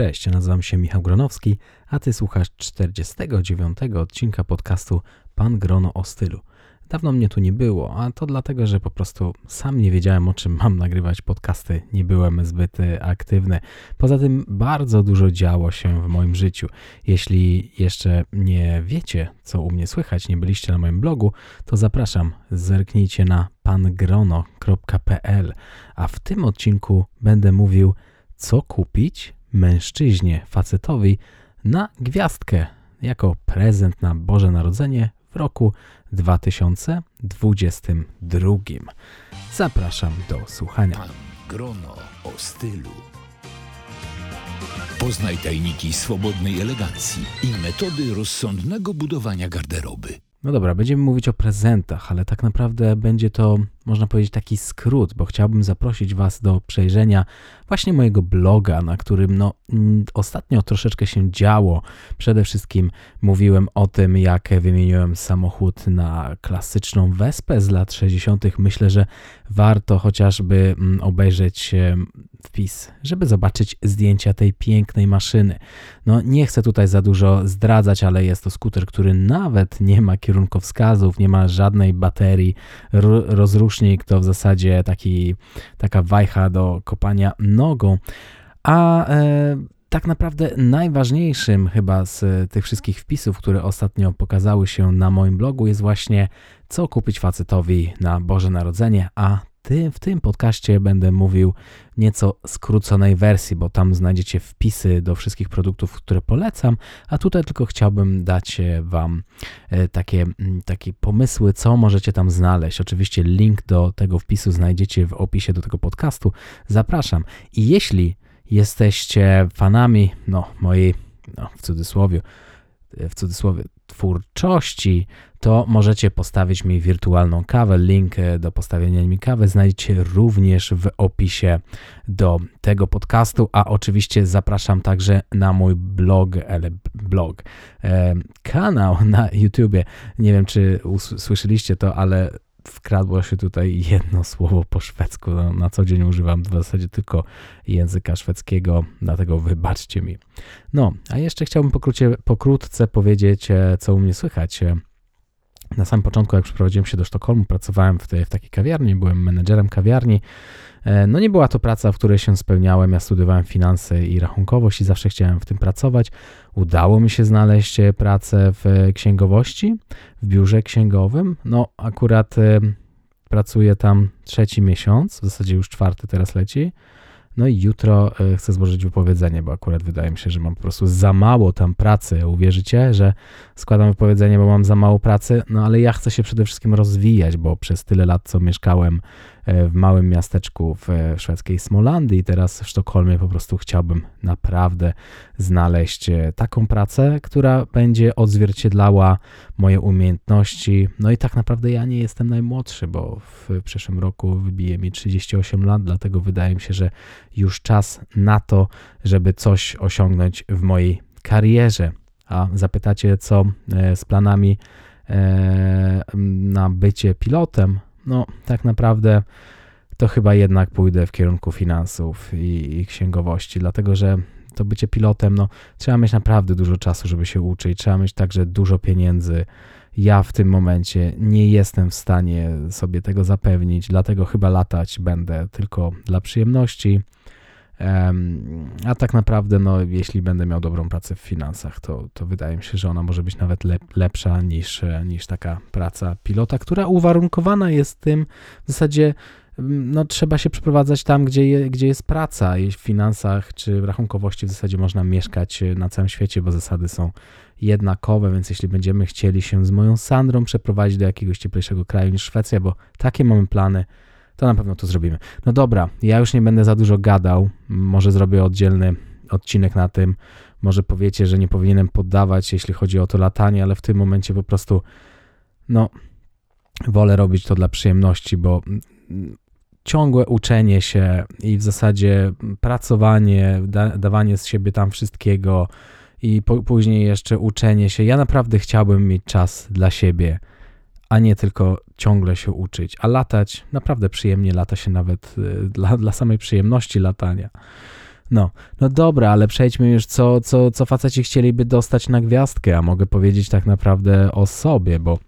Cześć, nazywam się Michał Gronowski, a ty słuchasz 49 odcinka podcastu Pan Grono o stylu. Dawno mnie tu nie było, a to dlatego, że po prostu sam nie wiedziałem o czym mam nagrywać podcasty, nie byłem zbyt e, aktywny. Poza tym bardzo dużo działo się w moim życiu. Jeśli jeszcze nie wiecie, co u mnie słychać, nie byliście na moim blogu, to zapraszam, zerknijcie na pangrono.pl, a w tym odcinku będę mówił, co kupić mężczyźnie, facetowi na gwiazdkę jako prezent na Boże Narodzenie w roku 2022. Zapraszam do słuchania. Pan Grono o stylu. Poznaj tajniki swobodnej elegancji i metody rozsądnego budowania garderoby. No dobra, będziemy mówić o prezentach, ale tak naprawdę będzie to, można powiedzieć, taki skrót, bo chciałbym zaprosić Was do przejrzenia właśnie mojego bloga, na którym no, mm, ostatnio troszeczkę się działo. Przede wszystkim mówiłem o tym, jak wymieniłem samochód na klasyczną Wespę z lat 60. Myślę, że warto chociażby mm, obejrzeć wpis, żeby zobaczyć zdjęcia tej pięknej maszyny. No nie chcę tutaj za dużo zdradzać, ale jest to skuter, który nawet nie ma kierunkowskazów, nie ma żadnej baterii, to w zasadzie taki, taka wajcha do kopania nogą, a e, tak naprawdę najważniejszym chyba z tych wszystkich wpisów, które ostatnio pokazały się na moim blogu jest właśnie co kupić facetowi na Boże Narodzenie, a w tym podcaście będę mówił nieco skróconej wersji, bo tam znajdziecie wpisy do wszystkich produktów, które polecam, a tutaj tylko chciałbym dać e, Wam e, takie, takie pomysły, co możecie tam znaleźć. Oczywiście link do tego wpisu znajdziecie w opisie do tego podcastu. Zapraszam. I jeśli jesteście fanami no, mojej, no, w cudzysłowie, w cudzysłowie twórczości, to możecie postawić mi wirtualną kawę. Link e, do postawienia mi kawy znajdziecie również w opisie do tego podcastu, a oczywiście zapraszam także na mój blog, ale blog, e, kanał na YouTubie. Nie wiem, czy usłyszeliście to, ale wkradło się tutaj jedno słowo po szwedzku. No, na co dzień używam w zasadzie tylko języka szwedzkiego, dlatego wybaczcie mi. No, a jeszcze chciałbym pokrócie, pokrótce powiedzieć, e, co u mnie słychać. E, na samym początku, jak przeprowadziłem się do Sztokholmu, pracowałem w, tej, w takiej kawiarni, byłem menedżerem kawiarni. E, no nie była to praca, w której się spełniałem. Ja studiowałem finanse i rachunkowość i zawsze chciałem w tym pracować. Udało mi się znaleźć e, pracę w księgowości, w biurze księgowym. No akurat e, pracuję tam trzeci miesiąc, w zasadzie już czwarty teraz leci. No i jutro chcę złożyć wypowiedzenie, bo akurat wydaje mi się, że mam po prostu za mało tam pracy. Uwierzycie, że składam wypowiedzenie, bo mam za mało pracy? No ale ja chcę się przede wszystkim rozwijać, bo przez tyle lat, co mieszkałem E, w małym miasteczku w szwedzkiej Smolandii. Teraz w Sztokholmie po prostu chciałbym naprawdę znaleźć e, taką pracę, która będzie odzwierciedlała moje umiejętności. No i tak naprawdę ja nie jestem najmłodszy, bo w przyszłym roku wybije mi 38 lat, dlatego wydaje mi się, że już czas na to, żeby coś osiągnąć w mojej karierze. A zapytacie, co e, z planami na bycie pilotem? No tak naprawdę to chyba jednak pójdę w kierunku finansów i, i księgowości, dlatego że to bycie pilotem, no trzeba mieć naprawdę dużo czasu, żeby się uczyć, trzeba mieć także dużo pieniędzy. Ja w tym momencie nie jestem w stanie sobie tego zapewnić, dlatego chyba latać będę tylko dla przyjemności. A tak naprawdę, no, jeśli będę miał dobrą pracę w finansach, to, to wydaje mi się, że ona może być nawet lep, lepsza niż, niż taka praca pilota, która uwarunkowana jest tym w zasadzie, no, trzeba się przeprowadzać tam, gdzie, je, gdzie jest praca. W finansach czy w rachunkowości w zasadzie można mieszkać na całym świecie, bo zasady są jednakowe, więc jeśli będziemy chcieli się z moją Sandrą przeprowadzić do jakiegoś cieplejszego kraju niż Szwecja, bo takie mamy plany, to na pewno to zrobimy. No dobra, ja już nie będę za dużo gadał. Może zrobię oddzielny odcinek na tym. Może powiecie, że nie powinienem poddawać, jeśli chodzi o to latanie, ale w tym momencie po prostu, no, wolę robić to dla przyjemności, bo ciągłe uczenie się i w zasadzie pracowanie, da, dawanie z siebie tam wszystkiego i po, później jeszcze uczenie się. Ja naprawdę chciałbym mieć czas dla siebie a nie tylko ciągle się uczyć. A latać, naprawdę przyjemnie lata się nawet y, dla, dla samej przyjemności latania. No, no dobra, ale przejdźmy już, co, co, co faceci chcieliby dostać na gwiazdkę, a mogę powiedzieć tak naprawdę o sobie, bo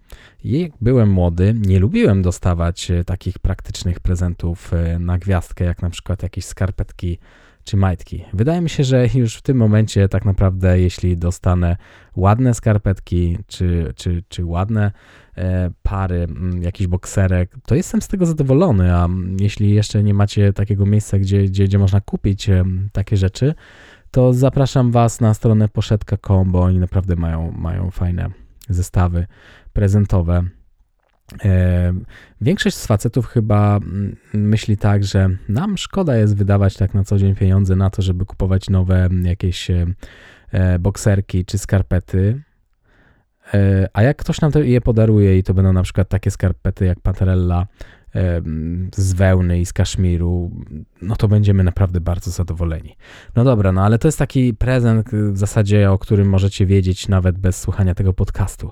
jak byłem młody, nie lubiłem dostawać e, takich praktycznych prezentów e, na gwiazdkę, jak na przykład jakieś skarpetki czy majtki. Wydaje mi się, że już w tym momencie tak naprawdę, jeśli dostanę ładne skarpetki czy, czy, czy ładne e, pary, m, jakiś bokserek, to jestem z tego zadowolony, a jeśli jeszcze nie macie takiego miejsca, gdzie, gdzie, gdzie można kupić e, takie rzeczy, to zapraszam Was na stronę poszetka.com, bo oni naprawdę mają, mają fajne zestawy prezentowe. E, większość z facetów chyba mm, myśli tak, że nam szkoda jest wydawać tak na co dzień pieniądze na to, żeby kupować nowe jakieś e, e, bokserki czy skarpety. A jak ktoś nam je podaruje i to będą na przykład takie skarpety jak Pantarella z wełny i z kaszmiru, no to będziemy naprawdę bardzo zadowoleni. No dobra, no ale to jest taki prezent w zasadzie, o którym możecie wiedzieć nawet bez słuchania tego podcastu.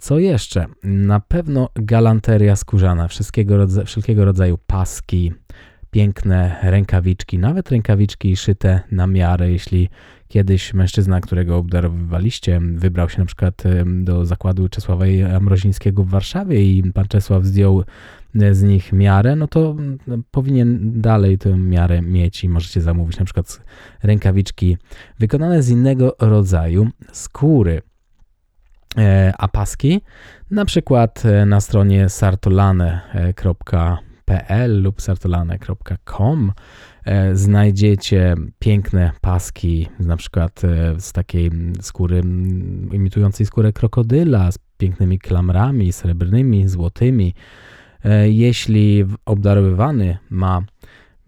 Co jeszcze? Na pewno galanteria skórzana, wszystkiego wszelkiego rodzaju paski, piękne rękawiczki, nawet rękawiczki szyte na miarę, jeśli kiedyś mężczyzna, którego obdarowywaliście, wybrał się na przykład do zakładu Czesława Mrozińskiego w Warszawie i pan Czesław zdjął e, z nich miarę, no to powinien dalej tę miarę mieć i możecie zamówić na przykład rękawiczki wykonane z innego rodzaju skóry. E, apaski, na przykład e, na stronie sartolane.pl lub sartolane.com e, znajdziecie piękne paski, na przykład z takiej skóry imitującej skórę krokodyla, z pięknymi klamrami srebrnymi, złotymi. Jeśli obdarowywany ma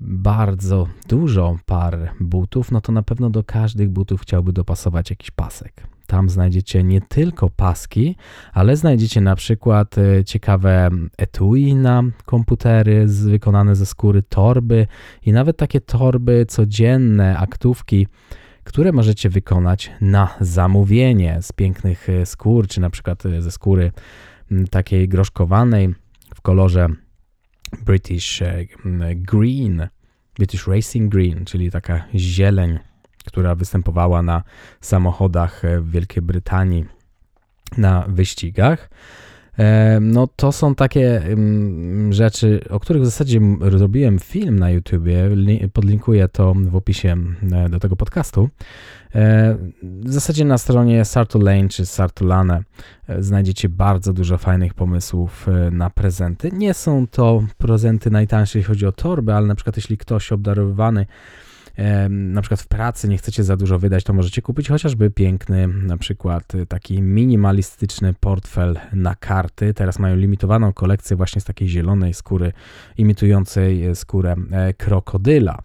bardzo dużo par butów, no to na pewno do każdych butów chciałby dopasować jakiś pasek. Tam znajdziecie nie tylko paski, ale znajdziecie na przykład e, ciekawe etui na komputery wykonane ze skóry, torby i nawet takie torby codzienne, aktówki, które możecie wykonać na zamówienie z pięknych e, skór, czy na przykład e, ze skóry takiej groszkowanej w kolorze British Green, British Racing Green, czyli taka zieleń która występowała na samochodach w Wielkiej Brytanii na wyścigach. E, no to są takie mm, rzeczy, o których w zasadzie zrobiłem film na YouTubie, podlinkuję to w opisie e, do tego podcastu. E, w zasadzie na stronie Sartolane czy Sartolane znajdziecie bardzo dużo fajnych pomysłów na prezenty. Nie są to prezenty najtańsze, jeśli chodzi o torby, ale na przykład jeśli ktoś obdarowywany na przykład w pracy nie chcecie za dużo wydać, to możecie kupić chociażby piękny, na przykład y, taki minimalistyczny portfel na karty. Teraz mają limitowaną kolekcję właśnie z takiej zielonej skóry, imitującej y, skórę e, krokodyla.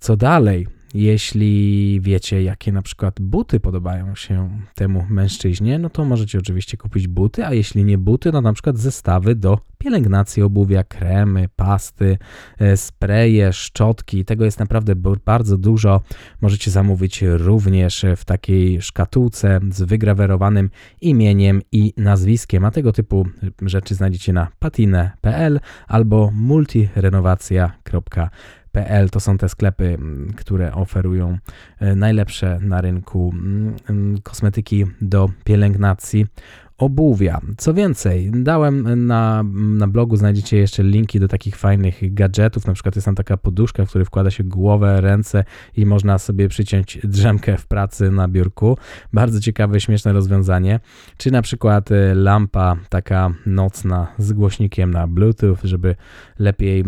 Co dalej? Jeśli wiecie, jakie na przykład buty podobają się temu mężczyźnie, no to możecie oczywiście kupić buty, a jeśli nie buty, no na przykład zestawy do pielęgnacji obuwia, kremy, pasty, e, spreje, szczotki. Tego jest naprawdę bardzo dużo. Możecie zamówić również w takiej szkatułce z wygrawerowanym imieniem i nazwiskiem, a tego typu rzeczy znajdziecie na patinę.pl albo multirenowacja.pl PL to są te sklepy, mm, które oferują e, najlepsze na rynku mm, mm, kosmetyki do pielęgnacji obuwia. Co więcej, dałem na, na blogu, znajdziecie jeszcze linki do takich fajnych gadżetów, na przykład jest tam taka poduszka, w której wkłada się głowę, ręce i można sobie przyciąć drzemkę w pracy na biurku. Bardzo ciekawe, śmieszne rozwiązanie. Czy na przykład e, lampa taka nocna z głośnikiem na bluetooth, żeby lepiej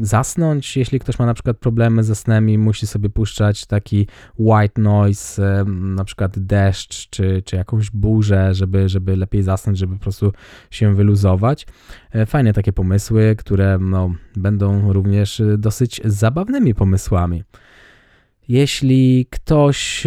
zasnąć, jeśli ktoś ma na przykład problemy ze snem i musi sobie puszczać taki white noise, na przykład deszcz czy, czy jakąś burzę, żeby, żeby lepiej zasnąć, żeby po prostu się wyluzować. E, fajne takie pomysły, które no, będą również dosyć zabawnymi pomysłami. Jeśli ktoś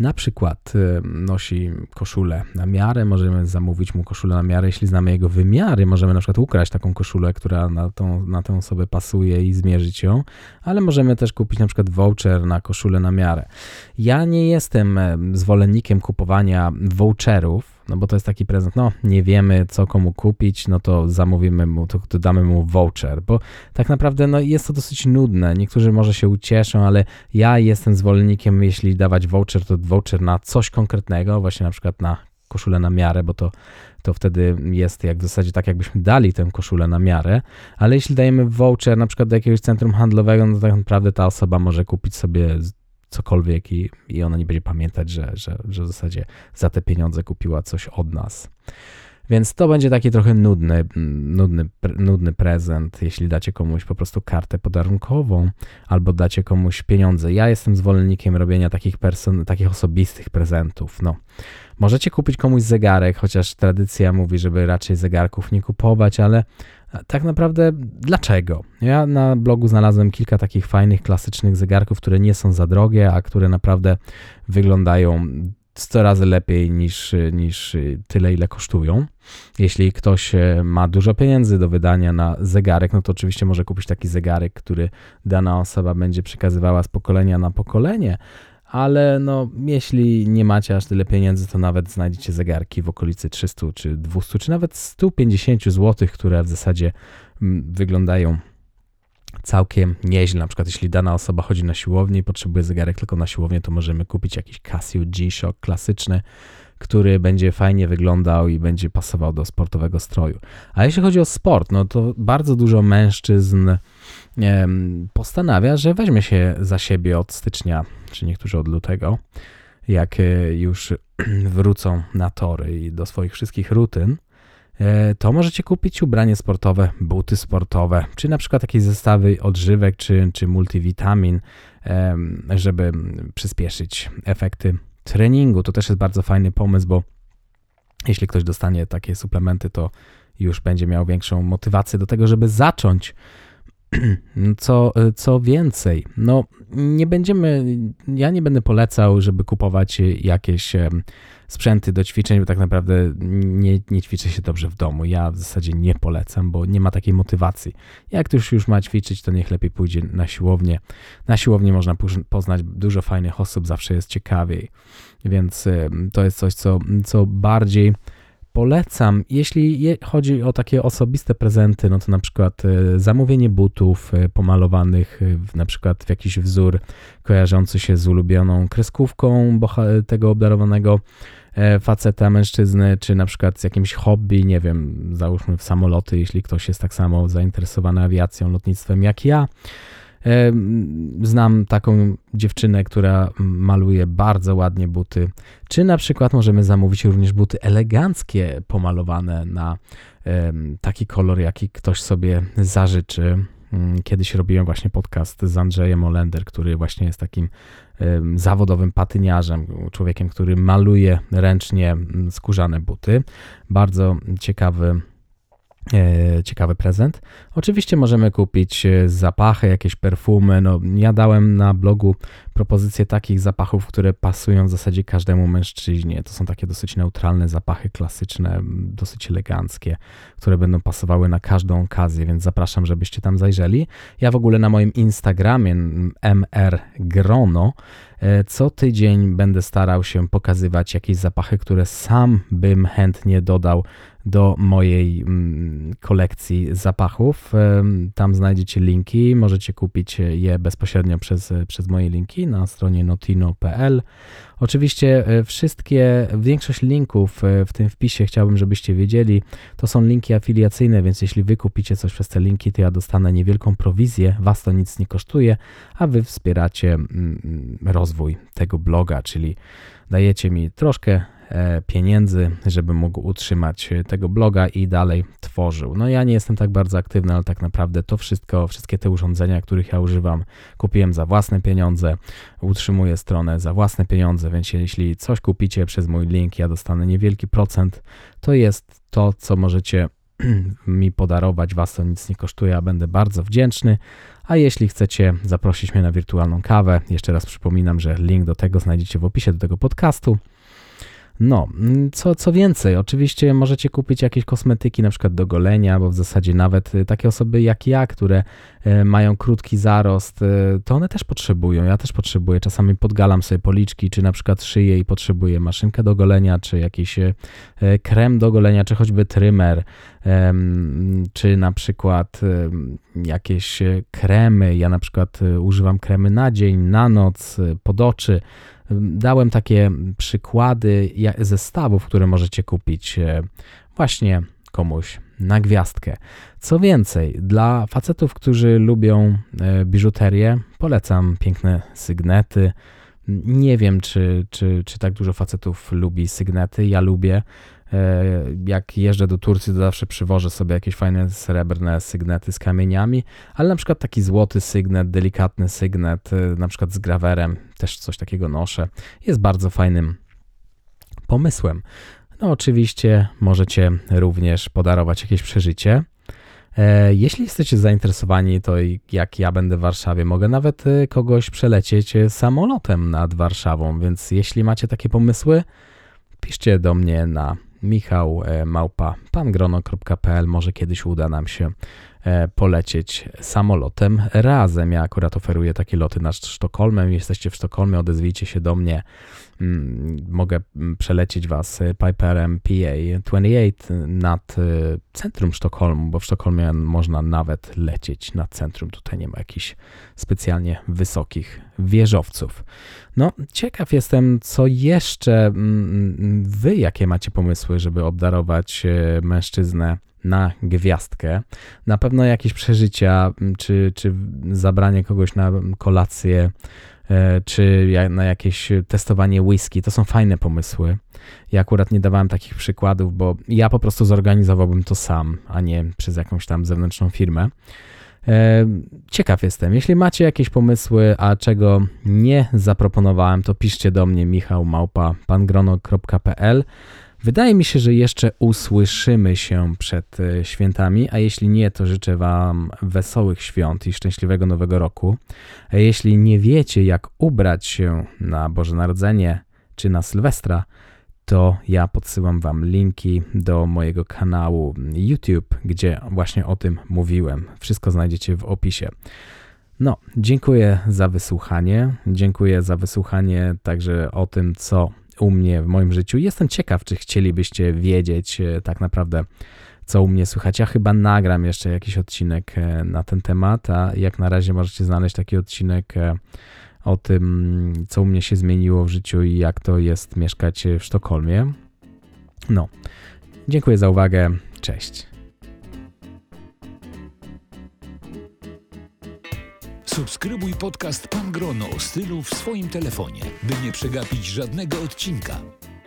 na przykład y, nosi koszulę na miarę, możemy zamówić mu koszulę na miarę, jeśli znamy jego wymiary, możemy na przykład ukraść taką koszulę, która na tą, na tę osobę pasuje i zmierzyć ją, ale możemy też kupić na przykład voucher na koszulę na miarę. Ja nie jestem zwolennikiem kupowania voucherów, no bo to jest taki prezent, no nie wiemy co komu kupić, no to zamówimy mu, to, to damy mu voucher, bo tak naprawdę no jest to dosyć nudne. Niektórzy może się ucieszą, ale ja jestem zwolennikiem, jeśli dawać voucher, to voucher na coś konkretnego, właśnie na przykład na koszulę na miarę, bo to, to wtedy jest jak w zasadzie tak, jakbyśmy dali tę koszulę na miarę, ale jeśli dajemy voucher na przykład do jakiegoś centrum handlowego, no to tak naprawdę ta osoba może kupić sobie cokolwiek i, i ona nie będzie pamiętać, że, że, że w zasadzie za te pieniądze kupiła coś od nas. Więc to będzie taki trochę nudny, nudny, nudny prezent, jeśli dacie komuś po prostu kartę podarunkową albo dacie komuś pieniądze. Ja jestem zwolennikiem robienia takich, person, takich osobistych prezentów. No. Możecie kupić komuś zegarek, chociaż tradycja mówi, żeby raczej zegarków nie kupować, ale tak naprawdę dlaczego? Ja na blogu znalazłem kilka takich fajnych, klasycznych zegarków, które nie są za drogie, a które naprawdę wyglądają 100 razy lepiej niż, niż tyle, ile kosztują. Jeśli ktoś e, ma dużo pieniędzy do wydania na zegarek, no to oczywiście może kupić taki zegarek, który dana osoba będzie przekazywała z pokolenia na pokolenie, ale no, jeśli nie macie aż tyle pieniędzy, to nawet znajdziecie zegarki w okolicy 300 czy 200 czy nawet 150 zł, które w zasadzie mm, wyglądają całkiem nieźle. Na przykład, jeśli dana osoba chodzi na siłownię i potrzebuje zegarek tylko na siłownię, to możemy kupić jakiś Casio G-Shock klasyczny, który będzie fajnie wyglądał i będzie pasował do sportowego stroju. A jeśli chodzi o sport, no to bardzo dużo mężczyzn postanawia, że weźmie się za siebie od stycznia, czy niektórzy od lutego, jak e, już wrócą na tory i do swoich wszystkich rutyn, e, to możecie kupić ubranie sportowe, buty sportowe, czy na przykład jakieś zestawy odżywek, czy, czy multivitamin, żeby przyspieszyć efekty treningu. To też jest bardzo fajny pomysł, bo jeśli ktoś dostanie takie suplementy, to już będzie miał większą motywację do tego, żeby zacząć Co, co więcej, no nie będziemy, ja nie będę polecał, żeby kupować jakieś sprzęty do ćwiczeń, bo tak naprawdę nie, nie ćwiczy się dobrze w domu. Ja w zasadzie nie polecam, bo nie ma takiej motywacji. Jak ktoś już ma ćwiczyć, to niech lepiej pójdzie na siłownię. Na siłowni można poznać dużo fajnych osób, zawsze jest ciekawiej. Więc to jest coś, co, co bardziej polecam, jeśli chodzi o takie osobiste prezenty, no to na przykład e, zamówienie butów e, pomalowanych e, na przykład w jakiś wzór kojarzący się z ulubioną kreskówką tego obdarowanego faceta, mężczyzny, czy na przykład z jakimś hobby, nie wiem, załóżmy w samoloty, jeśli ktoś jest tak samo zainteresowany awiacją, lotnictwem jak ja. Znam taką dziewczynę, która maluje bardzo ładnie buty. Czy na przykład możemy zamówić również buty eleganckie, pomalowane na taki kolor, jaki ktoś sobie zażyczy. Mm, kiedyś robiłem właśnie podcast z Andrzejem Olender, który właśnie jest takim zawodowym patyniarzem, człowiekiem, który maluje ręcznie mm, skórzane buty. Bardzo ciekawy ciekawy prezent. Oczywiście możemy kupić e, zapachy, jakieś perfumy. No, ja dałem na blogu propozycję takich zapachów, które pasują w zasadzie każdemu mężczyźnie. To są takie dosyć neutralne zapachy, klasyczne, dosyć eleganckie, które będą pasowały na każdą okazję, więc zapraszam, żebyście tam zajrzeli. Ja w ogóle na moim Instagramie mrgrono e, co tydzień będę starał się pokazywać jakieś zapachy, które sam bym chętnie dodał do mojej mm, kolekcji zapachów. Tam znajdziecie linki, możecie kupić je bezpośrednio przez, przez moje linki na stronie notino.pl. Oczywiście e, wszystkie, większość linków e, w tym wpisie chciałbym, żebyście wiedzieli, to są linki afiliacyjne, więc jeśli wy kupicie coś przez te linki, to ja dostanę niewielką prowizję, was to nic nie kosztuje, a wy wspieracie mm, mm, rozwój tego bloga, czyli dajecie mi troszkę pieniędzy, żeby mógł utrzymać tego bloga i dalej tworzył. No ja nie jestem tak bardzo aktywny, ale tak naprawdę to wszystko, wszystkie te urządzenia, których ja używam, kupiłem za własne pieniądze, utrzymuję stronę za własne pieniądze, więc jeśli coś kupicie przez mój link, ja dostanę niewielki procent, to jest to, co możecie mi podarować, was to nic nie kosztuje, a będę bardzo wdzięczny. A jeśli chcecie zaprosić mnie na wirtualną kawę, jeszcze raz przypominam, że link do tego znajdziecie w opisie do tego podcastu. No, mm, co, co więcej, oczywiście możecie kupić jakieś kosmetyki na przykład do golenia, bo w zasadzie nawet y, takie osoby jak ja, które y, mają krótki zarost, y, to one też potrzebują. Ja też potrzebuję. Czasami podgalam sobie policzki, czy na przykład szyję i potrzebuję maszynkę do golenia, czy jakiś krem do golenia, czy choćby trymer, czy na przykład jakieś kremy. Ja na przykład używam kremy na dzień, na noc, pod oczy. Dałem takie przykłady zestawów, które możecie kupić e, właśnie komuś na gwiazdkę. Co więcej, dla facetów, którzy lubią e, biżuterię, polecam piękne sygnety. Nie wiem, czy, czy, czy tak dużo facetów lubi sygnety. Ja lubię. E, jak jeżdżę do Turcji, to zawsze przywożę sobie jakieś fajne srebrne sygnety z kamieniami, ale na przykład taki złoty sygnet, delikatny sygnet, e, na przykład z grawerem, też coś takiego noszę, jest bardzo fajnym pomysłem. No, oczywiście możecie również podarować jakieś przeżycie. E, jeśli jesteście zainteresowani, to jak ja będę w Warszawie, mogę nawet kogoś przelecieć samolotem nad Warszawą, więc jeśli macie takie pomysły, piszcie do mnie na Michał e, Małpa pangrono.pl. Może kiedyś uda nam się polecieć samolotem razem. Ja akurat oferuję takie loty nad Sztokholmem. Jesteście w Sztokholmie, odezwijcie się do mnie. Mm, mogę mm, przelecieć Was Piperem PA-28 nad e, centrum Sztokholmu, bo w Sztokholmie można nawet lecieć nad centrum. Tutaj nie ma jakichś specjalnie wysokich wieżowców. No, ciekaw jestem, co jeszcze mm, Wy, jakie macie pomysły, żeby obdarować e, mężczyznę na gwiazdkę. Na pewno jakieś przeżycia, czy, czy zabranie kogoś na kolację E, czy na jakieś testowanie whisky. To są fajne pomysły. Ja akurat nie dawałem takich przykładów, bo ja po prostu zorganizowałbym to sam, a nie przez jakąś tam zewnętrzną firmę. E, ciekaw jestem. Jeśli macie jakieś pomysły, a czego nie zaproponowałem, to piszcie do mnie michałmałpa.pangrono.pl Wydaje mi się, że jeszcze usłyszymy się przed e, świętami, a jeśli nie, to życzę Wam wesołych świąt i szczęśliwego nowego roku. A jeśli nie wiecie, jak ubrać się na Boże Narodzenie czy na Sylwestra, to ja podsyłam Wam linki do mojego kanału YouTube, gdzie właśnie o tym mówiłem. Wszystko znajdziecie w opisie. No, dziękuję za wysłuchanie. Dziękuję za wysłuchanie także o tym, co u mnie w moim życiu. Jestem ciekaw, czy chcielibyście wiedzieć e, tak naprawdę, co u mnie słychać. Ja chyba nagram jeszcze jakiś odcinek e, na ten temat, a jak na razie możecie znaleźć taki odcinek e, o tym, co u mnie się zmieniło w życiu i jak to jest mieszkać w Sztokholmie. No, dziękuję za uwagę. Cześć. Subskrybuj podcast Pan Grono o stylu w swoim telefonie, by nie przegapić żadnego odcinka.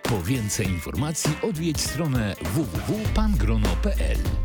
Po więcej informacji odwiedź stronę www.pangrono.pl.